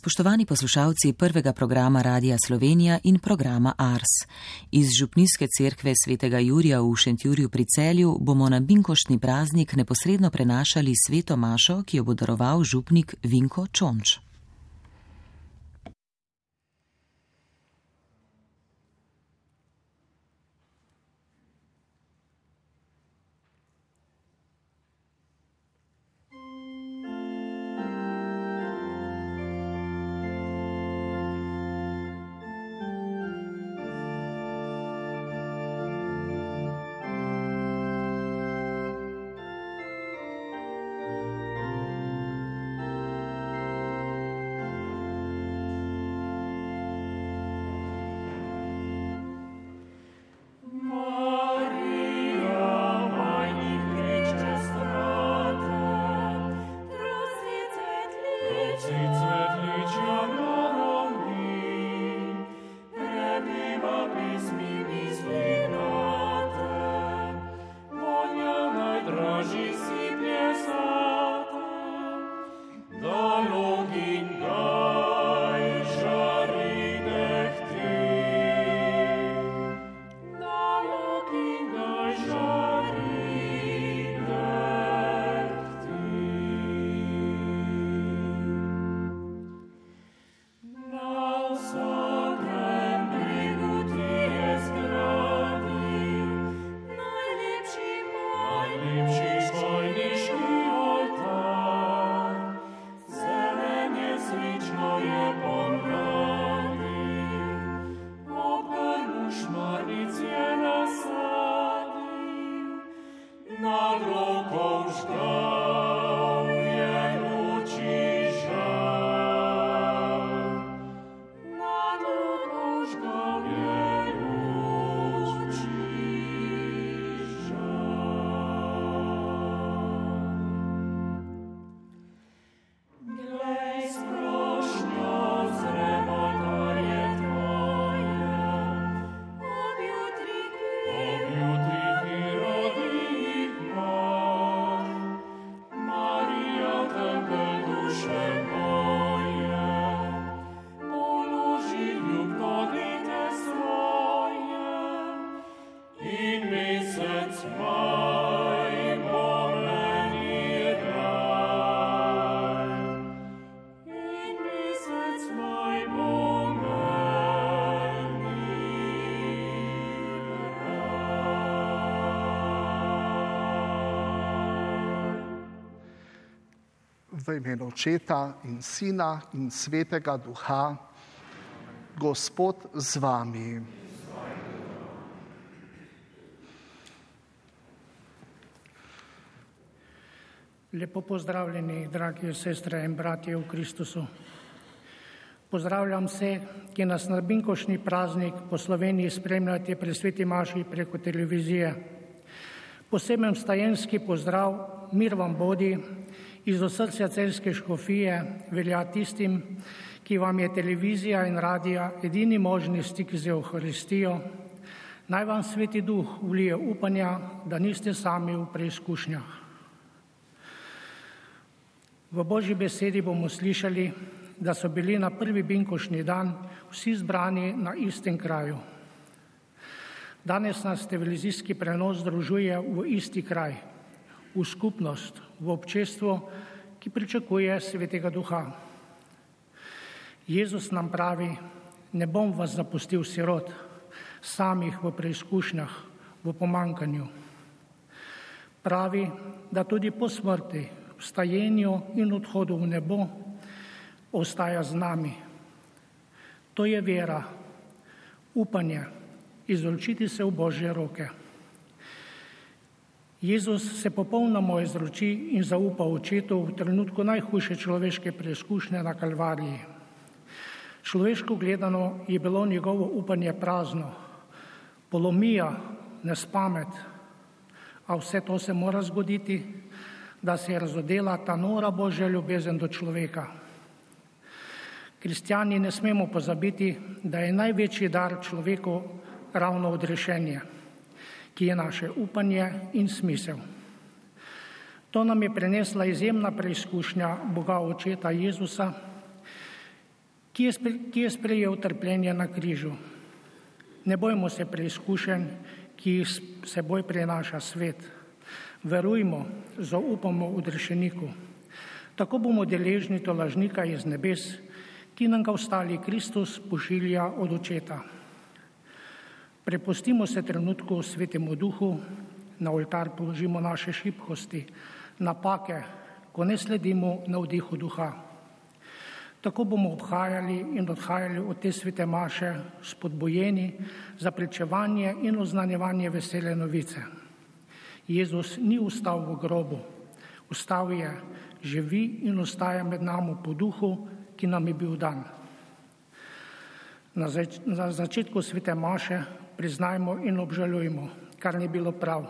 Spoštovani poslušalci prvega programa Radia Slovenija in programa Ars. Iz Župnijske cerkve svetega Jurija v Šentjurju pri celju bomo na Binkoštni praznik neposredno prenašali sveto mašo, ki jo bo daroval župnik Vinko Čonč. V imenu Očeta in Sina in Svetega Duha, Gospod z vami. Lepo pozdravljeni, dragi sestre in bratje v Kristusu. Pozdravljam vse, ki nas na Binkošni praznik po Sloveniji spremljate pri Sveti Maši preko televizije. Poseben stajenski pozdrav, mir vam bodi iz osrca celske škofije velja tistim, ki vam je televizija in radija edini možni stik z Euharistijo. Naj vam sveti duh vlije upanja, da niste sami v preizkušnjah. V Božji besedi bomo slišali, da so bili na prvi binkošni dan vsi zbrani na istem kraju. Danes nas televizijski prenos združuje v isti kraj, v skupnost, v občestvo, ki pričakuje svetega duha. Jezus nam pravi, ne bom vas zapustil sirot, samih v preizkušnjah, v pomankanju. Pravi, da tudi po smrti, vstajenju in odhodu v nebo ostaja z nami. To je vera, upanje, izročiti se v Božje roke. Jezus se popolnoma izroči in zaupa očetu v trenutku najhujše človeške preizkušnje na Kalvariji. Človeško gledano je bilo njegovo upanje prazno, polomija, nespamet, a vse to se mora zgoditi, da se je razodela ta nora božja ljubezen do človeka. Kristijani ne smemo pozabiti, da je največji dar človeku ravno odrešenje ki je naše upanje in smisel. To nam je prenesla izjemna preizkušnja Boga Očeta Jezusa, ki je, sprejel trpljenje na križu. Ne bojmo se preizkušenj, ki jih seboj prinaša svet. Verujmo, zaupamo v rešeniku. Tako bomo deležni to lažnika iz nebes, ki nam ga ostali Kristus pošilja od očeta. Prepustimo se trenutku svetemu duhu, na oltar položimo naše šibkosti, napake, ko ne sledimo na vdihu duha. Tako bomo obhajali in odhajali od te svete maše spodbojeni za prečevanje in oznanjevanje vesele novice. Jezus ni ustal v grobu, ustal je, živi in ostaja med nami po duhu, ki nam je bil dan. Na začetku svete maše priznajmo in obžalujmo, kar ni bilo prav,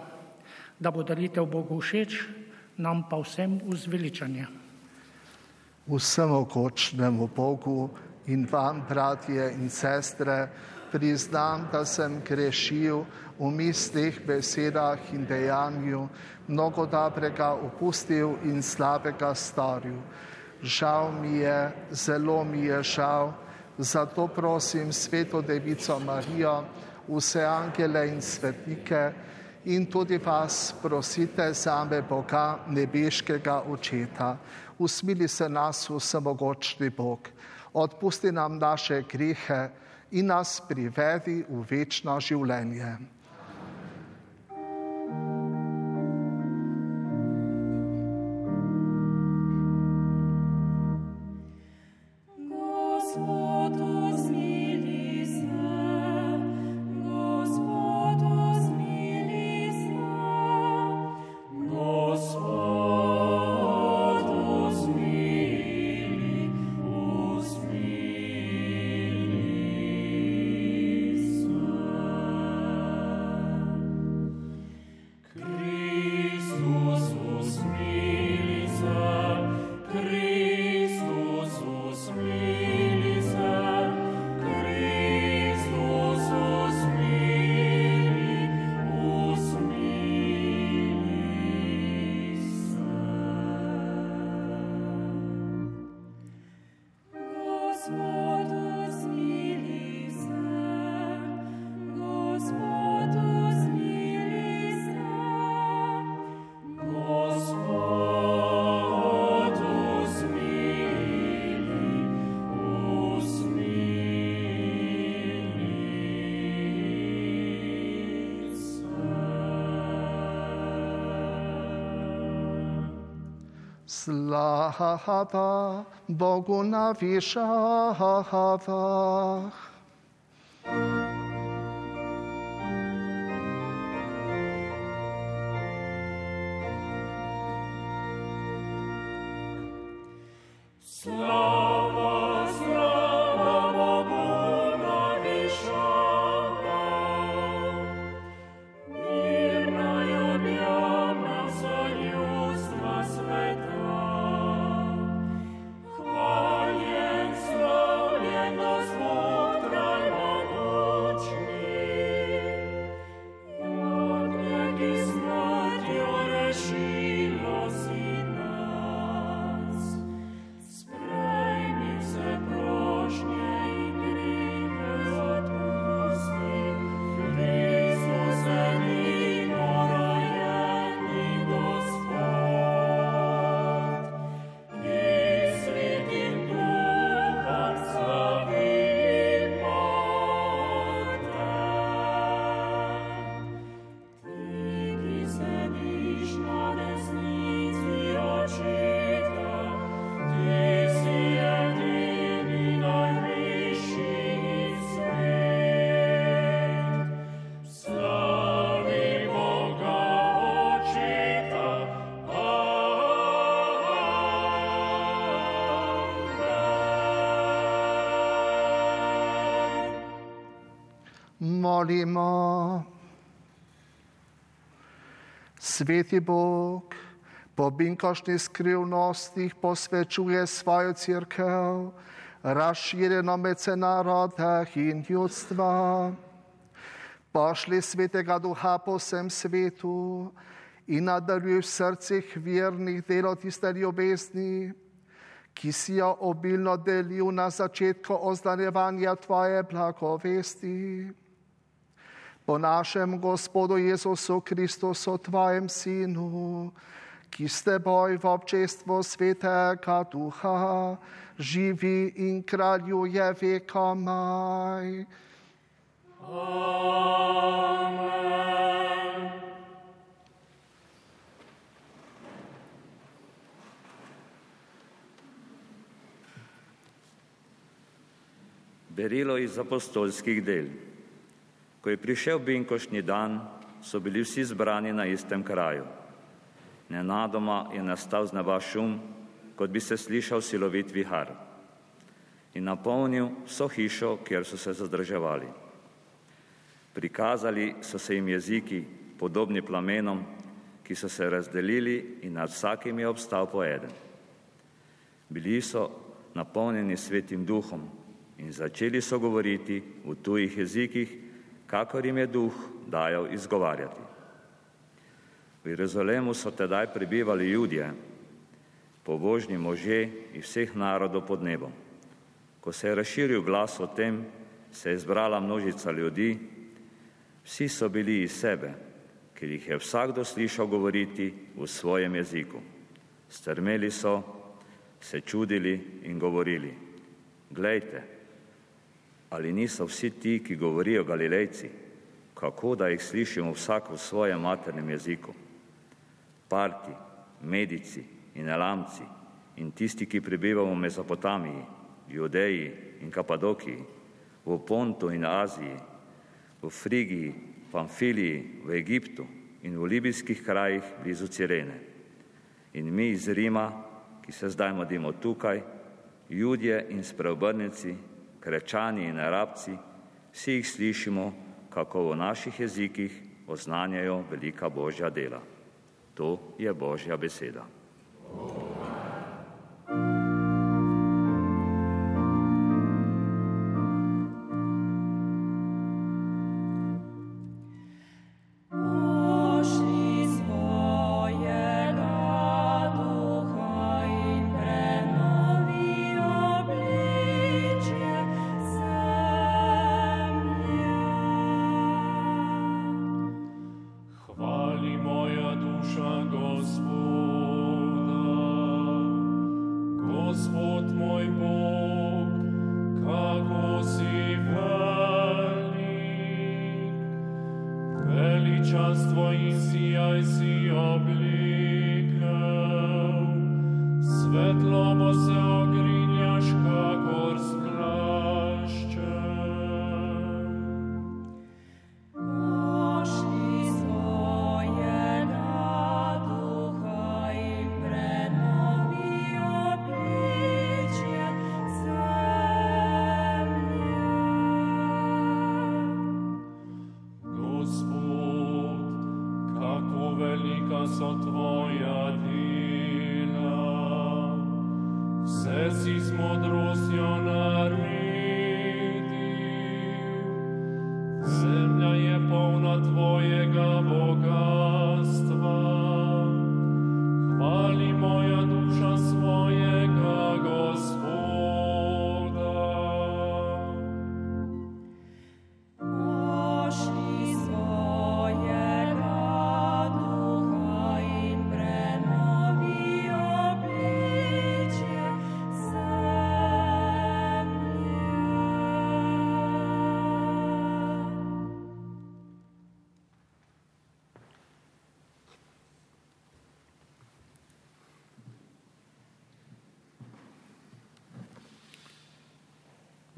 da bo daritev Bogu všeč, nam pa vsem vzveličanje vsemu kočnemu Bogu in vam, bratje in sestre, priznam, da sem grešil v mislih, besedah in dejanju, mnogo dobrega opustil in slabega storil. Žal mi je, zelo mi je žal, zato prosim sveto Devico Marijo, vse angele in svetnike in tudi vas prosite zame Boga, nebeškega očeta usmili se nas vsemogočni Bog, odpusti nam naše grehe in nas privedi v večno življenje. Slava Bogu na višavah. Molimo. Sveti Bog po binkošnih skrivnostih posvečuje svojo crkv, razširjeno med vse narode in ljudstva. Pošli svetega duha po vsem svetu in nadaljuj v srcih vernih delo tiste ljubezni, ki si jo obilno delil na začetku oznanjevanja tvoje blagovesti. Po našem Gospodu Jezusu Kristusu, tvojem Sinu, ki s teboj v občestvu svetega duha živi in kraljuje vekomaj. Amen. Berilo iz apostolskih del. Ko je prišel binkošnji dan, so bili vsi zbrani na istem kraju. Nenadoma je nastal z neba šum, kot bi se slišal silovit vihar in napolnil vso hišo, kjer so se zadrževali. Prikazali so se jim jeziki, podobni plamenom, ki so se razdelili in nad vsakim je obstal po eden. Bili so napolnjeni svetim duhom in začeli so govoriti v tujih jezikih, kakor jim je duh dajal izgovarjati. V Jeruzalemu so tedaj prebivali ljudje, pobožni možje iz vseh narodov pod nebom. Ko se je razširil glas o tem, se je zbrala množica ljudi, vsi so bili iz sebe, ker jih je vsakdo slišal govoriti v svojem jeziku. Strmeli so, se čudili in govorili, glejte, ali niso vsi ti, ki govorijo galilejci, kako da jih slišimo vsak v svojem maternem jeziku. Parti, medici in elamci in tisti, ki prebivamo v Mezopotamiji, Judeji in Kapadokiji, v Pontu in Aziji, v Frigiji, Pamfiliji, v Egiptu in v libijskih krajih blizu Cirene. In mi iz Rima, ki se zdaj modimo tukaj, judje in spreobrneci, krečani in arabci, vsi jih slišimo, kako v naših jezikih oznanjajo velika božja dela. To je božja beseda. Oh.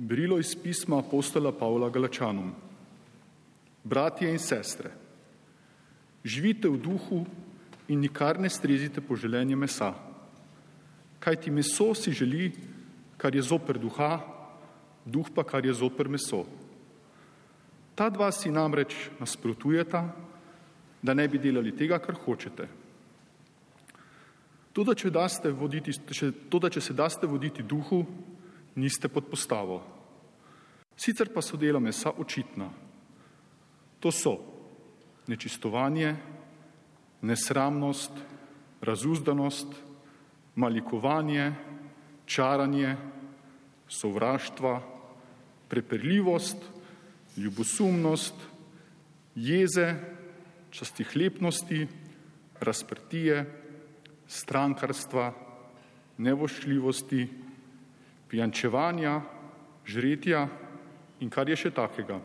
Brilo iz pisma apostola Pavla Galačanom. Bratje in sestre, živite v duhu in nikar ne strezite po želenju mesa, kajti meso si želi, kar je zoper duha, duh pa kar je zoper meso. Ta dva si namreč nasprotujeta, da ne bi delali tega, kar hočete. To, da če, voditi, to, da če se daste voditi duhu, niste pod postavo. Sicer pa so dela mesa očitna. To so nečistovanje, nesramnost, razuzdanost, malikovanje, čaranje, sovraštva, preperljivost, ljubosumnost, jeze, častihlepnosti, razprtije, strankarstva, nevoščljivosti, pijančevanja, žretja in kar je še takega.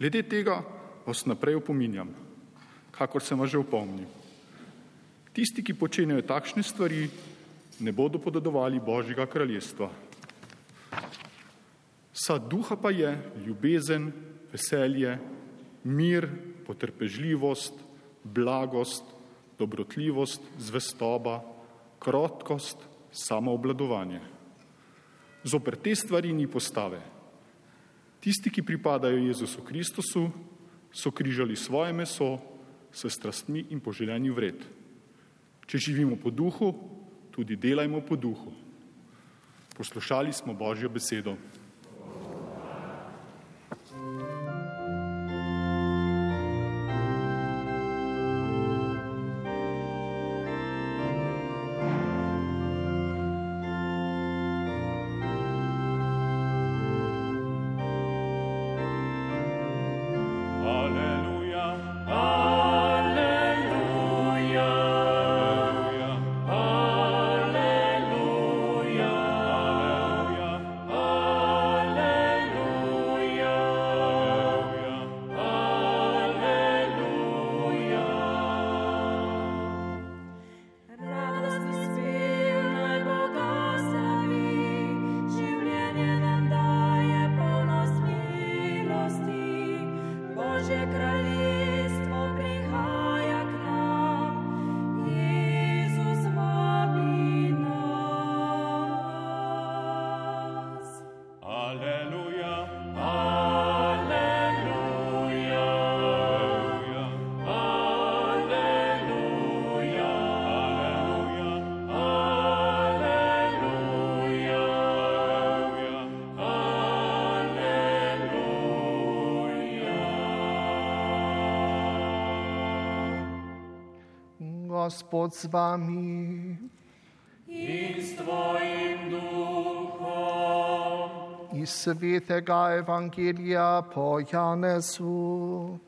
Glede tega vas naprej opominjam, kakor sem vas že opomnil. Tisti, ki počenjajo takšne stvari, ne bodo podedovali Božjega kraljestva. Sad duha pa je ljubezen, veselje, mir, potrpežljivost, blagost, dobrotljivost, zvestoba, krotkost, samoobladovanje. Zoper te stvari ni postave. Tisti, ki pripadajo Jezusu Kristusu, so križali svoje meso s strastmi in poželjenji vred. Če živimo po duhu, tudi delajmo po duhu. Poslušali smo Božjo besedo. Gospod z vami. In s tvojim duhom. Iz svetega evangelija po Janezu.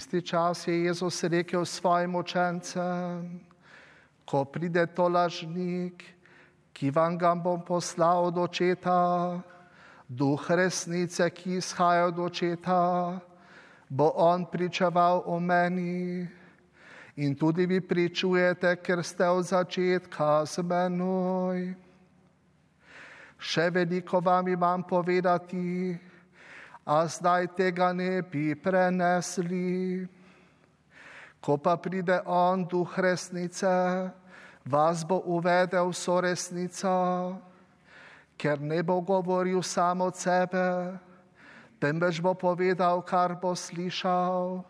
Tisti čas je Jezus rekel svojim učencem, ko pride to lažnik, ki vam ga bom poslal od očeta, duh resnice, ki izhaja od očeta, bo on pričeval o meni. In tudi vi pričujete, ker ste od začetka z menoj. Še veliko vam imam povedati, a zdaj tega ne bi prenesli. Ko pa pride on, duh resnice, vas bo uvedel so resnica, ker ne bo govoril samo od sebe, temveč bo povedal, kar bo slišal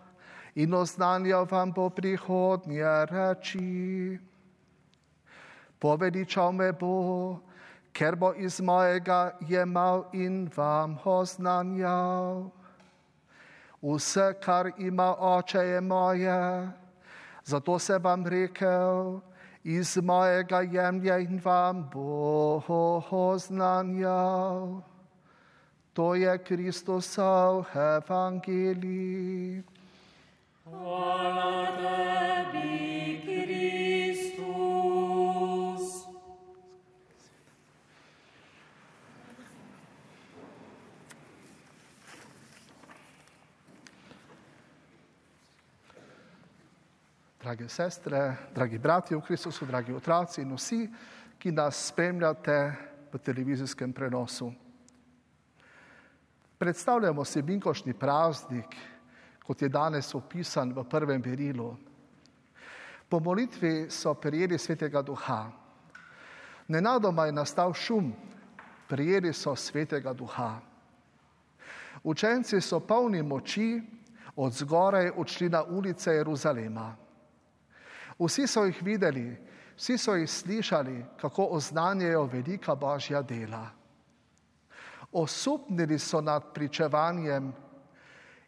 in oznanjal vam bo prihodnje reči. Povedičal me bo, ker bo iz mojega jemal in vam oznanjal. Vse, kar ima oče, je moje, zato se vam rekel, iz mojega jemlja in vam bo oznanjal. To je Kristusov evangelij. Hvala tebi, Drage sestre, dragi bratje v Kristusu, dragi otroci in vsi, ki nas spremljate v televizijskem prenosu. Predstavljamo si binkošni praznik, kot je danes opisan v prvem berilu. Po molitvi so prijeli svetega duha. Nenadoma je nastal šum, prijeli so svetega duha. Učenci so polni moči od zgoraj odšli na ulice Jeruzalema. Vsi so jih videli, Vsi so jih slišali, kako oznanjajo velika božja dela. Osupnili so nad pričevanjem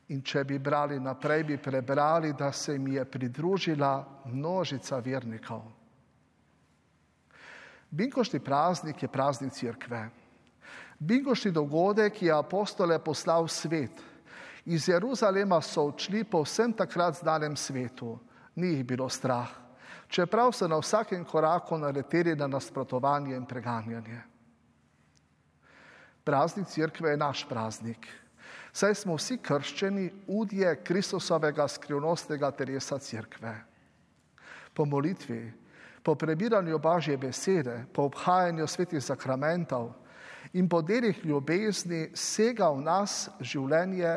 in če bi brali naprej, bi prebrali, da se jim je pridružila množica vernikov. Binkošti praznik je praznik crkve. Binkošti dogodek je apostole poslal v svet. Iz Jeruzalema so odšli po vsem takrat znanem svetu. Ni jih bilo strah, čeprav so na vsakem koraku naleteli na nasprotovanje in preganjanje. Praznik crkve je naš praznik. Saj smo vsi krščeni udje Kristusovega skrivnostnega telesa crkve. Po molitvi, po prebiranju Božje besede, po obhajanju svetih sakramentov in po delih ljubezni sega v nas življenje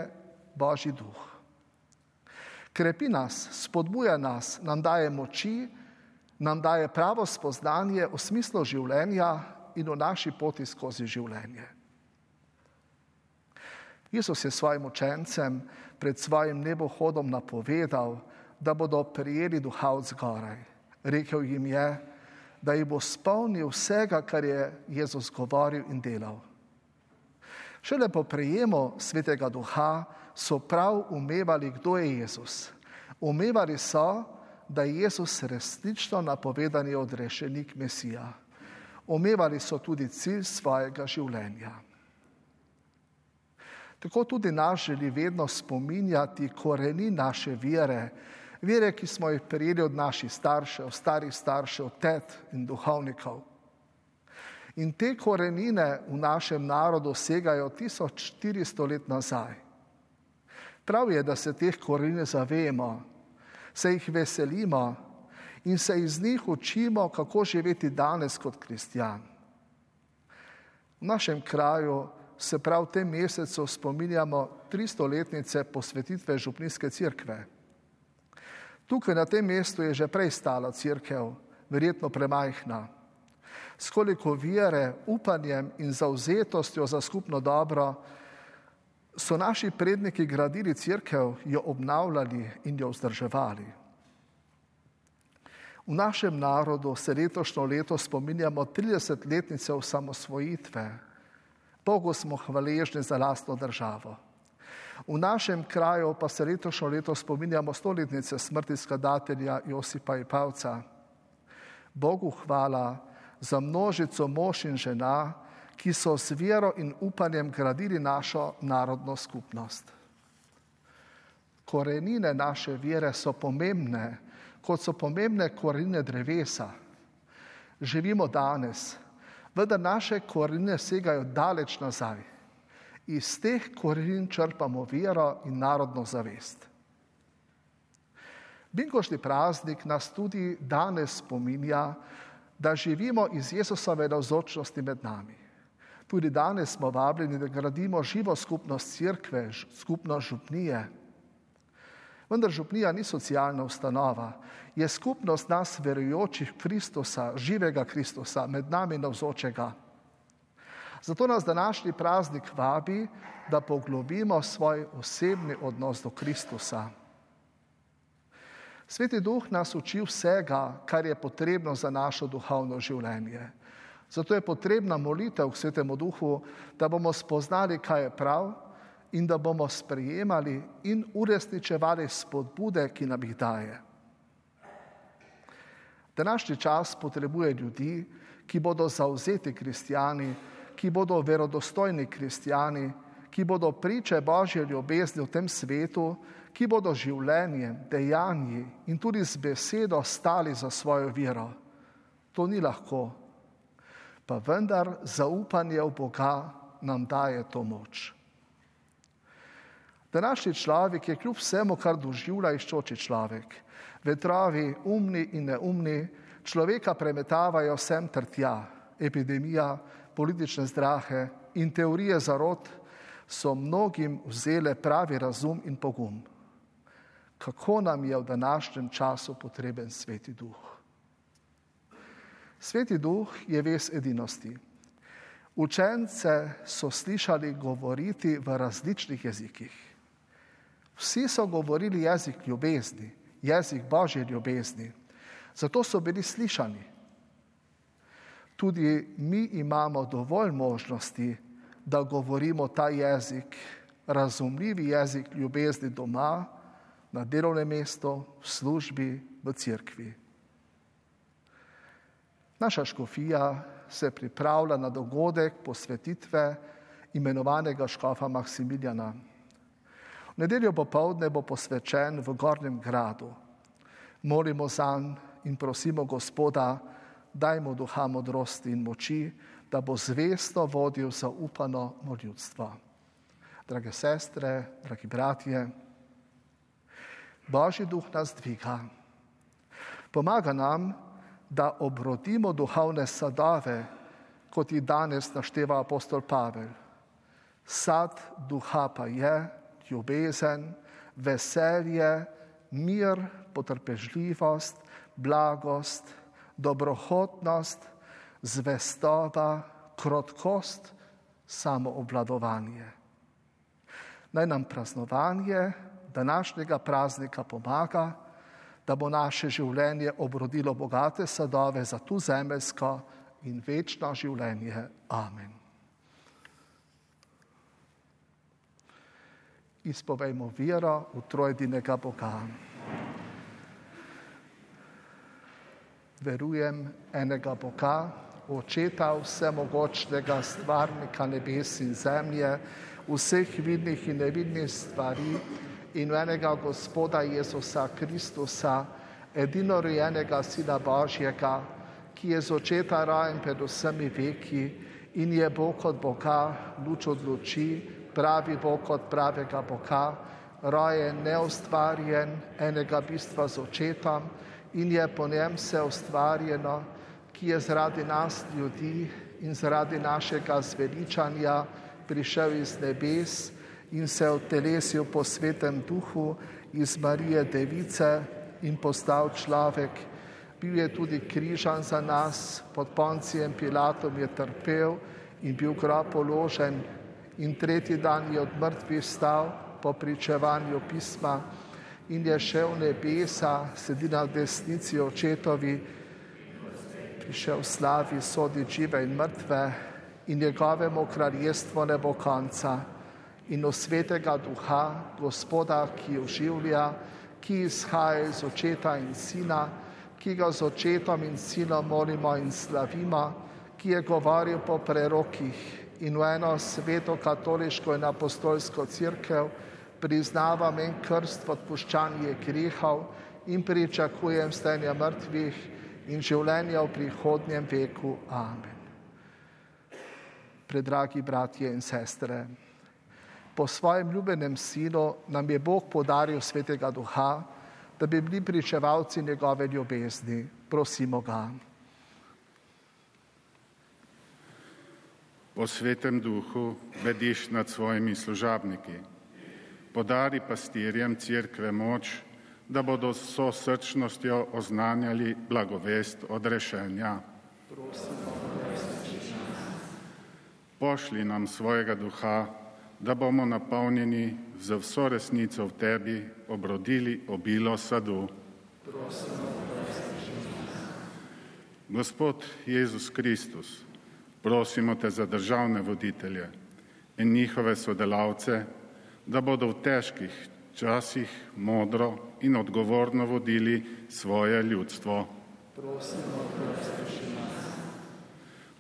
Božji duh. Krepi nas, spodbuja nas, nam daje moči, nam daje pravo spoznanje v smislu življenja in v naši poti skozi življenje. Jezus je svojim učencem pred svojim nebohodom napovedal, da bodo prijeli duha od zgoraj. Rekel jim je, da jih bo spolnil vsega, kar je Jezus govoril in delal. Šele po prejemu svetega duha so prav umevali, kdo je Jezus. Umevali so, da je Jezus resnično napovedani odrešenik Mesija. Umevali so tudi cilj svojega življenja. Tako tudi nas želi vedno spominjati koreni naše vere, vere, ki smo jih prijeli od naših staršev, starih staršev, tet in duhovnikov. In te korenine v našem narodu segajo 1400 let nazaj. Prav je, da se teh korenin zavemo, se jih veselimo in se iz njih učimo, kako živeti danes kot kristjan. V našem kraju se prav v tem mesecu spominjamo 300-letnice posvetitve Župnijske cerkve. Tukaj na tem mestu je že prej stala crkev, verjetno premajhna. S koliko vere, upanjem in zauzetostjo za skupno dobro so naši predniki gradili crkev, jo obnavljali in jo vzdrževali. V našem narodu se letošnjo leto spominjamo 30-letnice osamosvojitve. Bogu smo hvaležni za lastno državo. V našem kraju pa se letošnjo leto spominjamo stoletnice smrti skladatelja Josipa Ipavca. Bogu hvala za množico mož in žena, ki so s vero in upanjem gradili našo narodno skupnost. Korenine naše vere so pomembne, kot so pomembne korenine drevesa. Živimo danes, vendar naše korenine segajo daleč nazaj. Iz teh korenin črpamo vero in narodno zavest. Binkošni praznik nas tudi danes spominja, da živimo iz Jezusove navzočnosti med nami. Tudi danes smo vabljeni, da gradimo živo skupnost crkve, skupnost župnije. Vendar župnija ni socialna ustanova, je skupnost nas verujočih Kristusa, živega Kristusa, med nami navzočega. Zato nas današnji praznik vabi, da poglobimo svoj osebni odnos do Kristusa. Sveti duh nas uči vsega, kar je potrebno za našo duhovno življenje. Zato je potrebna molitev k svetemu duhu, da bomo spoznali, kaj je prav in da bomo sprejemali in uresničevali spodbude, ki nam jih daje. Današnji čas potrebuje ljudi, ki bodo zauzeti kristijani, ki bodo verodostojni kristijani, ki bodo priče Božje ljubezni v tem svetu, ki bodo življenjem, dejanji in tudi z besedo stali za svojo vero. To ni lahko, pa vendar zaupanje v Boga nam daje to moč. Današnji človek je kljub vsemu, kar doživlja, iščoči človek. Vetrovi, umni in neumni, človeka premetavajo sem ter tja. Epidemija, politične zdrahe in teorije zarod so mnogim vzele pravi razum in pogum. Kako nam je v današnjem času potreben sveti duh? Sveti duh je ves edinosti. Učence so slišali govoriti v različnih jezikih. Vsi so govorili jezik ljubezni, jezik božje ljubezni. Zato so bili slišani, Tudi mi imamo dovolj možnosti, da govorimo ta jezik, razumljivi jezik ljubezni doma, na delovnem mestu, v službi, v cerkvi. Naša škofija se pripravlja na dogodek posvetitve imenovanega škofa Maksimiljana. V nedeljo popovdne bo posvečen v Gornjem gradu. Molimo zanj in prosimo Gospoda, daj mu duha modrosti in moči, da bo zvesto vodil zaupano moljudstvo. Drage sestre, dragi bratje, Božji duh nas dviga. Pomaga nam, da obrodimo duhovne sadove, kot jih danes našteva apostol Pavel. Sad duha pa je ljubezen, veselje, mir, potrpežljivost, blagost, dobrohotnost, zvestoba, krotkost, samoobladovanje. Naj nam praznovanje današnjega praznika pomaga, da bo naše življenje obrodilo bogate sadove za tu zemeljsko in večno življenje. Amen. Izpovejmo vero v trojdinega Boga. Verujem enega Boga, očeta vsemogočnega stvarnika nebes in zemlje, vseh vidnih in nevidnih stvari in enega Gospoda Jezusa Kristusa, edino rojenega Sina Božjega, ki je z očeta rajen pred vsemi veki in je Bog od Boga, luč od luči, pravi Bog od pravega Boga, rojen, neustvarjen, enega bistva z očetom in je po njem vse ustvarjeno, ki je zaradi nas ljudi in zaradi našega zveličanja prišel iz nebes in se odtelesil po svetem duhu iz Marije Device in postal človek. Bil je tudi križan za nas, pod poncijem Pilatom je trpel in bil grob položen in tretji dan je od mrtvih stal po pričevanju pisma in je šel v nebesa, sedi na desnici očetovi, prišel slavi sodi žive in mrtve in njegovemu kraljestvu ne bo konca. In o svetega duha, gospoda, ki oživlja, ki izhaja iz očeta in sina, ki ga z očetom in sinom molimo in slavimo, ki je govoril po prerokih in v eno sveto katoliško in apostolsko crkev, priznavam en krst odpuščanje grehov in pričakujem stenja mrtvih in življenja v prihodnjem veku. Amen. Predragi bratje in sestre, po svojem ljubenem sinu nam je Bog podaril svetega duha, da bi bili pričevalci njegove ljubezni. Prosimo ga. Po svetem duhu vediš nad svojimi služabniki. Podari pastirjem crkve moč, da bodo s so srčnostjo oznanjali blagovest odrešenja. Pošli nam svojega duha, da bomo napolnjeni z vso resnico v tebi obrodili obilo sadu. Gospod Jezus Kristus, prosimo te za državne voditelje in njihove sodelavce, da bodo v težkih časih modro in odgovorno vodili svoje ljudstvo.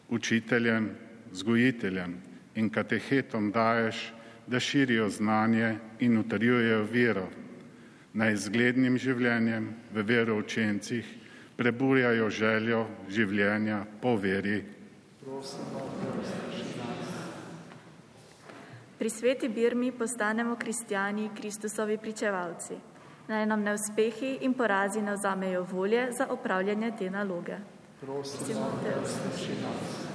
Učiteljem, vzgojiteljem in katehetom daješ, da širijo znanje in utrjujejo vero, naj zglednim življenjem v veroučencih preburjajo željo življenja po veri. Pri sveti Birmi postanemo kristijani, Kristusovi pričevalci. Naj nam neuspehi in porazi ne vzamejo volje za opravljanje te naloge. Prosimo te, usluši nas.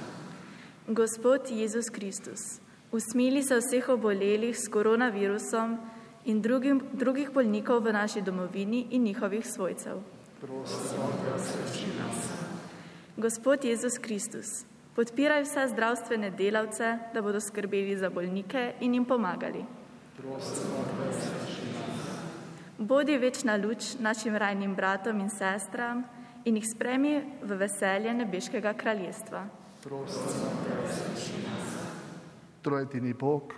Gospod Jezus Kristus, usmili se vseh obolelih s koronavirusom in drugim, drugih bolnikov v naši domovini in njihovih svojcev. Nas. Gospod Jezus Kristus, podpiraj vse zdravstvene delavce, da bodo skrbeli za bolnike in jim pomagali. Bodi večna luč našim rajnim bratom in sestram in jih spremi v veselje nebeškega kraljestva. Trojedini Bog,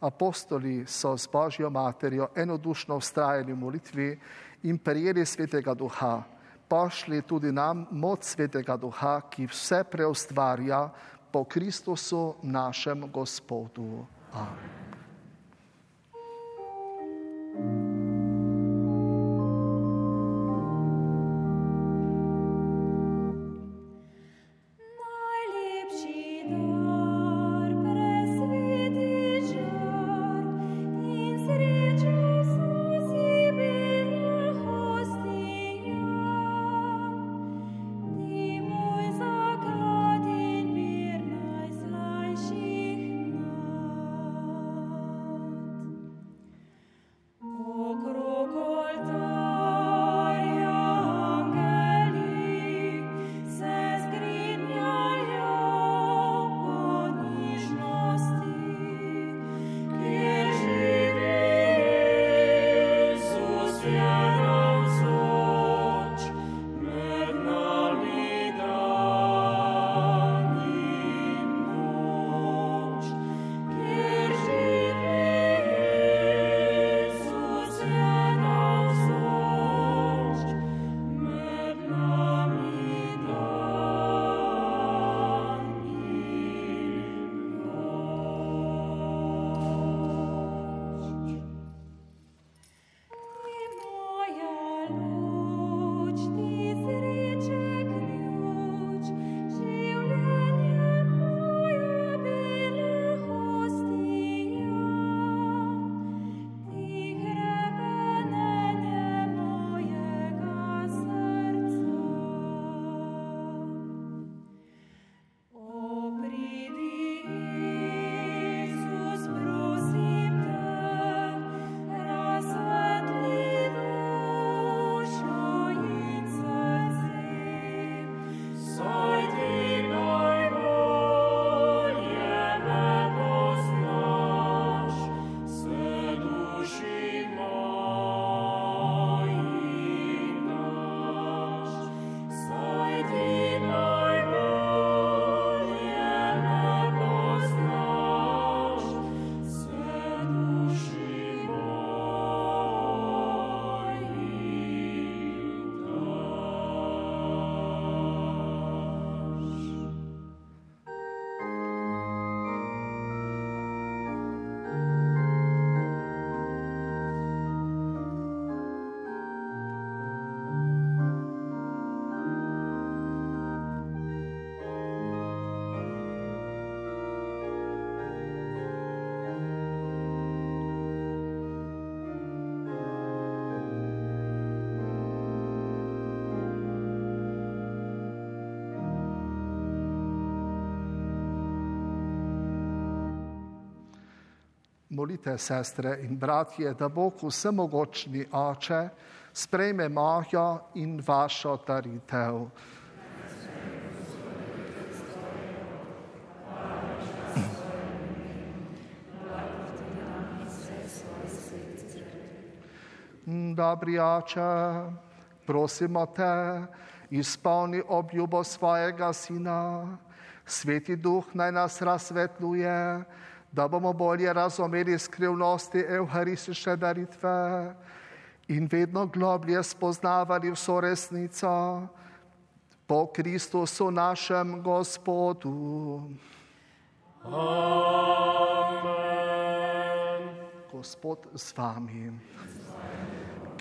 apostoli so z Božjo materjo enodušno ustrajali v molitvi in prijeli svetega duha. Pošli tudi nam moč svetega duha, ki vse preustvarja po Kristusu našem Gospodu. Amen. Molite, sestre in bratje, da Bog vsemogočni oče sprejme mojo in vašo daritev. Dobri oče, prosimo te, izpolni obljubo svojega sina, sveti duh naj nas razsvetljuje, da bomo bolje razumeli skrivnosti evharistične daritve in vedno globlje spoznavali vso resnico po Kristusu našem Gospodu. Amen. Gospod z vami,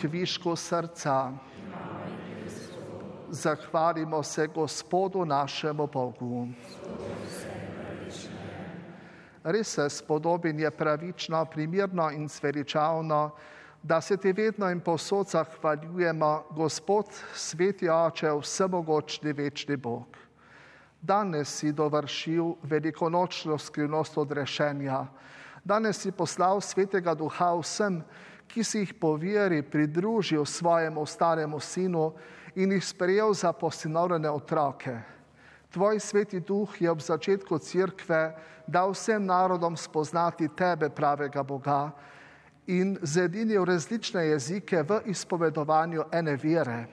kviško srca, zahvalimo se Gospodu našemu Bogu. Res se spodobin je pravično, primirno in sveličavno, da se ti vedno in posod zahvaljujemo, Gospod, sveti oče, vsemogočni večni Bog. Danes si dovršil velikonočno skrivnost odrešenja. Danes si poslal svetega duha vsem, ki si jih po veri pridružil svojemu staremu sinu in jih sprejel za posinovljene otroke. Tvoj sveti duh je ob začetku cerkve dal vsem narodom spoznati tebe, pravega Boga, in zedinil različne jezike v izpovedovanju ene vere.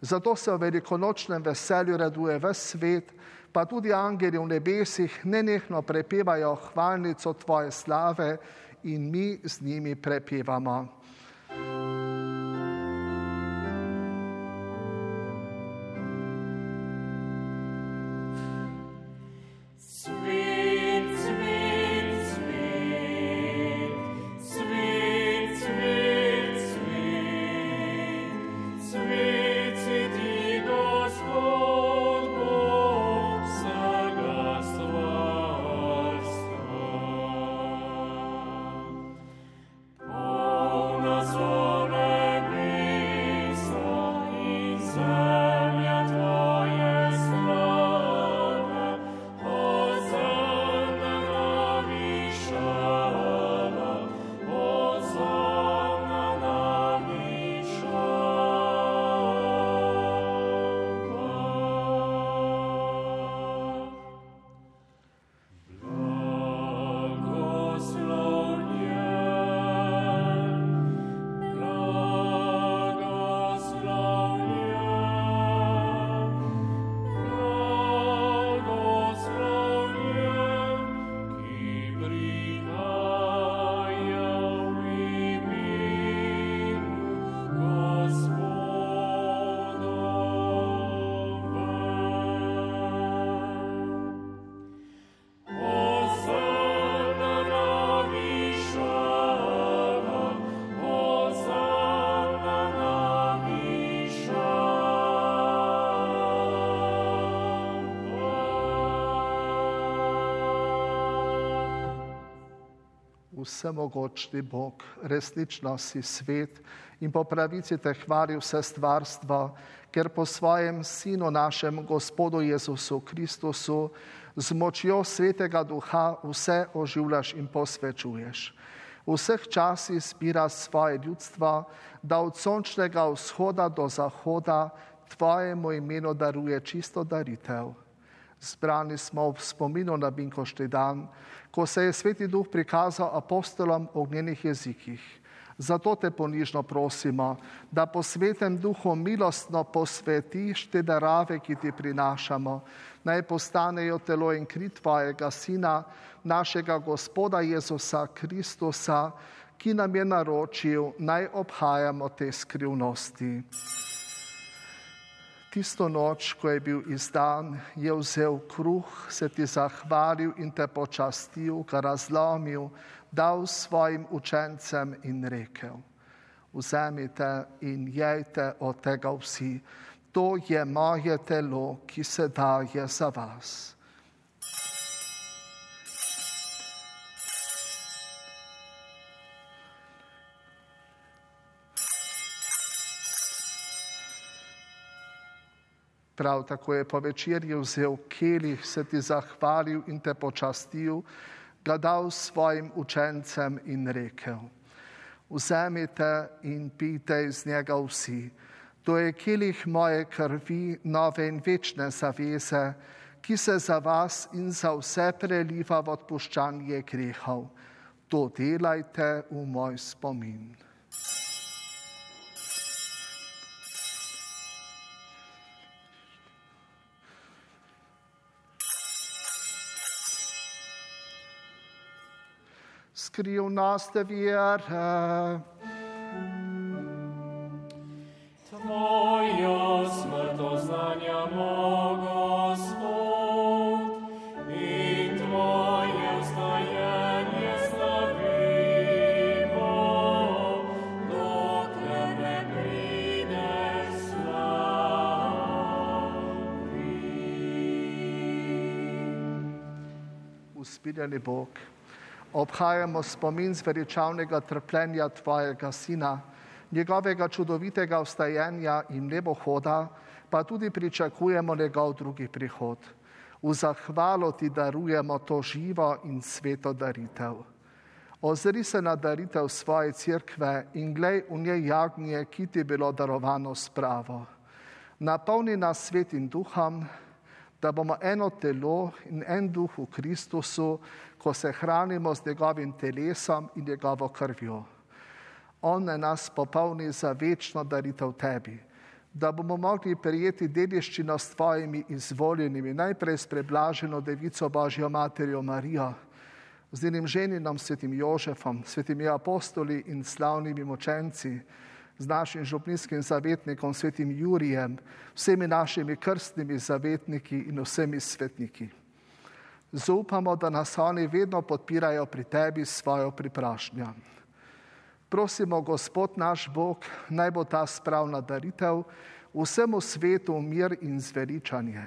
Zato se v velikonočnem veselju raduje ves svet, pa tudi angeli v nebesih nenehno prepevajo hvalnico Tvoje slave in mi z njimi prepevamo. Vsemogočni Bog, resnično si svet in po pravici te hvali vse stvarstvo, ker po svojem Sinu našem Gospodu Jezusu Kristusu z močjo svetega duha vse oživljaš in posvečuješ. V vseh časih zbira svoje ljudstvo, da od sončnega vzhoda do zahoda tvojemu imenu daruje čisto daritev. Zbrani smo v spominu na Binkošti dan, ko se je Sveti Duh prikazal apostolom v ognjenih jezikih. Zato te ponižno prosimo, da po svetem duhu milostno posvetiš te darave, ki ti prinašamo, naj postanejo telo in kri tvojega Sina, našega Gospoda Jezusa Kristusa, ki nam je naročil, naj obhajamo te skrivnosti tisto noč, ko je bil izdan, je vzel kruh, se ti zahvalil in te počastil, ga razlomil, dal svojim učencem in rekel: Vzemite in jejte od tega vsi, to je moje telo, ki se daje za vas. Prav tako je po večerji vzel kelih, se ti zahvalil in te počastil, ga dal svojim učencem in rekel: Vzemite in pite iz njega vsi. To je kelih moje krvi, nove in večne zaveze, ki se za vas in za vse preliva v odpuščanje grehov. To delajte v moj spomin. Skrivnosti vere. Tvojo smrt oznanjamo, Gospod, in Tvoje vstajenje slavimo, dokler ne prideš slavi. Uspirjeni Bog, obhajamo spomin zveličavnega trpljenja Tvojega Sina, njegovega čudovitega vstajenja in nebohoda, pa tudi pričakujemo njegov drugi prihod. V zahvalo Ti darujemo to živo in sveto daritev. Ozri se na daritev svoje cerkve in glej v njej jagnje, ki ti je bilo darovano spravo. Napolni nas svetim duhom, da bomo eno telo in en duh v Kristusu, ko se hranimo z njegovim telesom in njegovo krvjo. On je nas popolni za večno daritev tebi. da bomo mogli prijeti dediščino s tvojimi izvoljenimi, najprej s preblaženo devico Božjo materjo Marijo, z njenim ženinom svetim Jožefom, svetimi apostoli in slavnimi močenci, z našim župninskim zavetnikom svetim Jurijem, vsemi našimi krstnimi zavetniki in vsemi svetniki. Zaupamo, da nas oni vedno podpirajo pri tebi s svojo priprašnjo. Prosimo, Gospod naš Bog, naj bo ta spravna daritev vsemu svetu mir in zveličanje.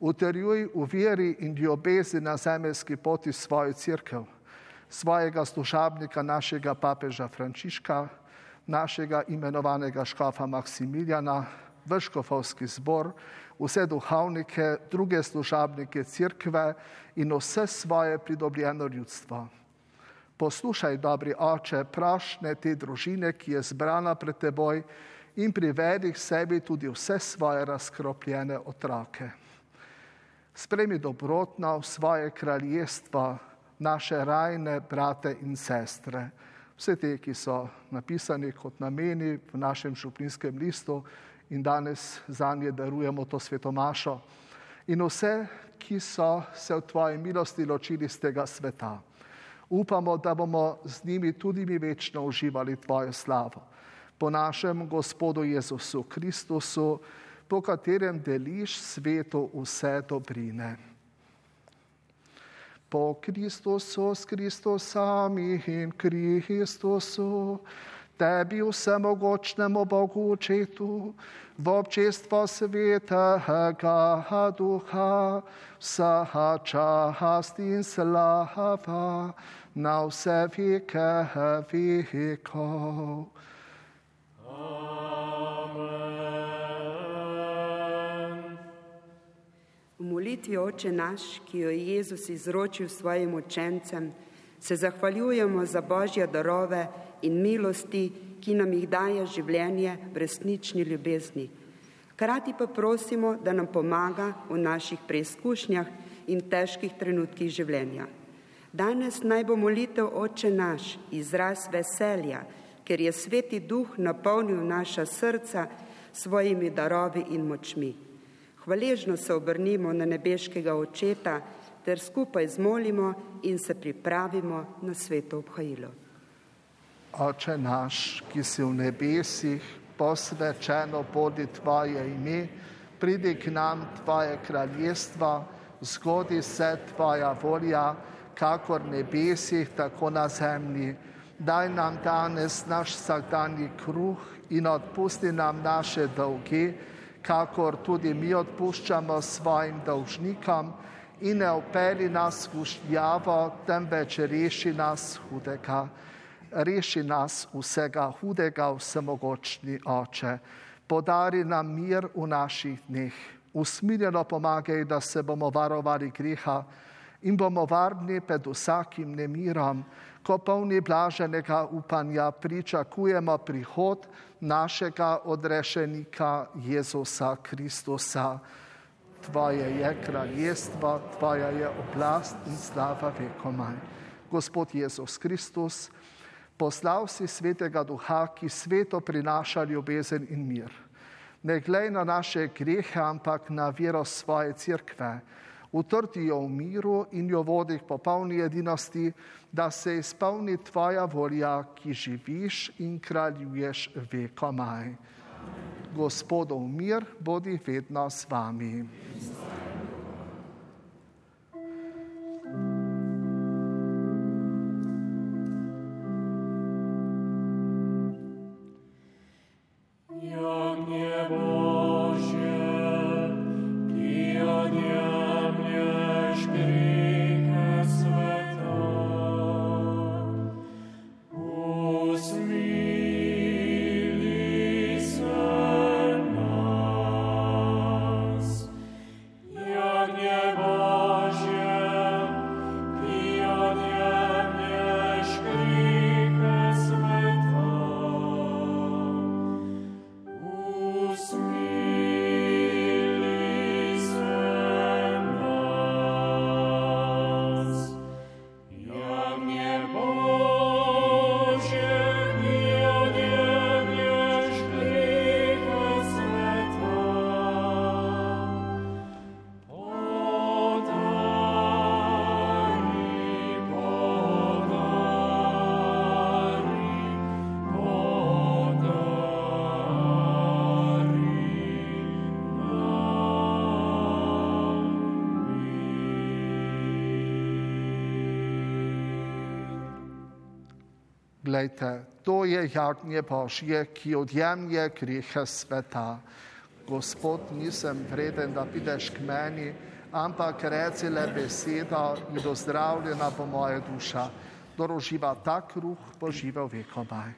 Utrjuj v veri in ljubezni na zemeljski poti svojo crkv, svojega služabnika, našega papeža Frančiška, našega imenovanega škofa Maksimiljana, vrškofovski zbor, vse duhovnike, druge služabnike crkve in vse svoje pridobljeno ljudstvo. Poslušaj, dobri oče, prošnje te družine, ki je zbrana pred teboj in privedi k sebi tudi vse svoje razkropljene otroke. Spremi dobrotno v svoje kraljestvo naše rajne brate in sestre, vse te, ki so napisani kot nameni v našem župlinskem listu in danes za nje darujemo to svetomašo, in vse, ki so se v tvoji milosti ločili z tega sveta. Upamo, da bomo z njimi tudi mi večno uživali tvojo slavo. Po našem Gospodu Jezusu Kristusu, po katerem deliš svetu vse dobrine. Po Kristusu, s Kristusom in Kristusu, tebi vsemogočnemu Bogu očetu, v občestvo svetega duha, vsa čast in slava na vse veke vekov. Molitvi Oče naš, ki jo je Jezus izročil svojim učencem, se zahvaljujemo za božje darove in milosti, ki nam jih daje življenje v resnični ljubezni. Krati pa prosimo, da nam pomaga v naših preizkušnjah in težkih trenutkih življenja. Danes naj bo molitev Oče naš izraz veselja, ker je sveti duh napolnil naša srca svojimi darovi in močmi. Hvaležno se obrnimo na nebeškega očeta ter skupaj zmolimo in se pripravimo na sveto obhajilo. Oče naš, ki si v nebesih, posvečeno bodi tvoje ime, pridi k nam tvoje kraljestvo, zgodi se tvoja volja, kakor nebesih, tako na zemlji. Daj nam danes naš vsakdanji kruh in odpusti nam naše dolge, kakor tudi mi odpuščamo svojim dolžnikom in ne upeli nas v šljavo, temveč reši nas hudega. Reši nas vsega hudega, vsemogočni oče. Podari nam mir v naših dneh. Usmiljeno pomagaj, da se bomo varovali greha in bomo varni pred vsakim nemirom, ko polni blaženega upanja pričakujemo prihod našega odrešenika Jezusa Kristusa. Tvoje je kraljestvo, tvoja je oblast in slava vekomaj. Gospod Jezus Kristus, poslal si svetega duha, ki sveto prinaša ljubezen in mir. Ne glej na naše grehe, ampak na vero svoje crkve. Utrti jo v miru in jo vodi k popolni edinosti, da se izpolni tvoja volja, ki živiš in kraljuješ vekomaj. Gospodov mir bodi vedno s vami. Glejte, to je jagnje Božje, ki odjemlje grehe sveta. Gospod, nisem vreden, da prideš k meni, ampak reci le beseda in dozdravljena bo moja duša. Doroživa ta kruh, bo živel vekomaj.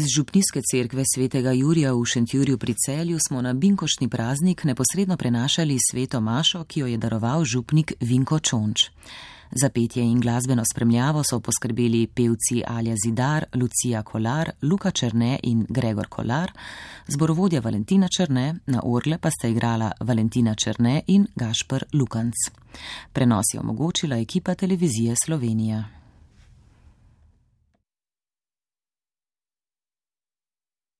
Iz Župnijske cerkve svetega Jurija v Šentjurju pri celju smo na Binkošni praznik neposredno prenašali sveto Mašo, ki jo je daroval župnik Vinko Čonč. Za petje in glasbeno spremljavo so poskrbeli pevci Alja Zidar, Lucija Kolar, Luka Črne in Gregor Kolar, zborovodja Valentina Črne, na orle pa sta igrala Valentina Črne in Gašpr Lukanc. Prenos je omogočila ekipa televizije Slovenija.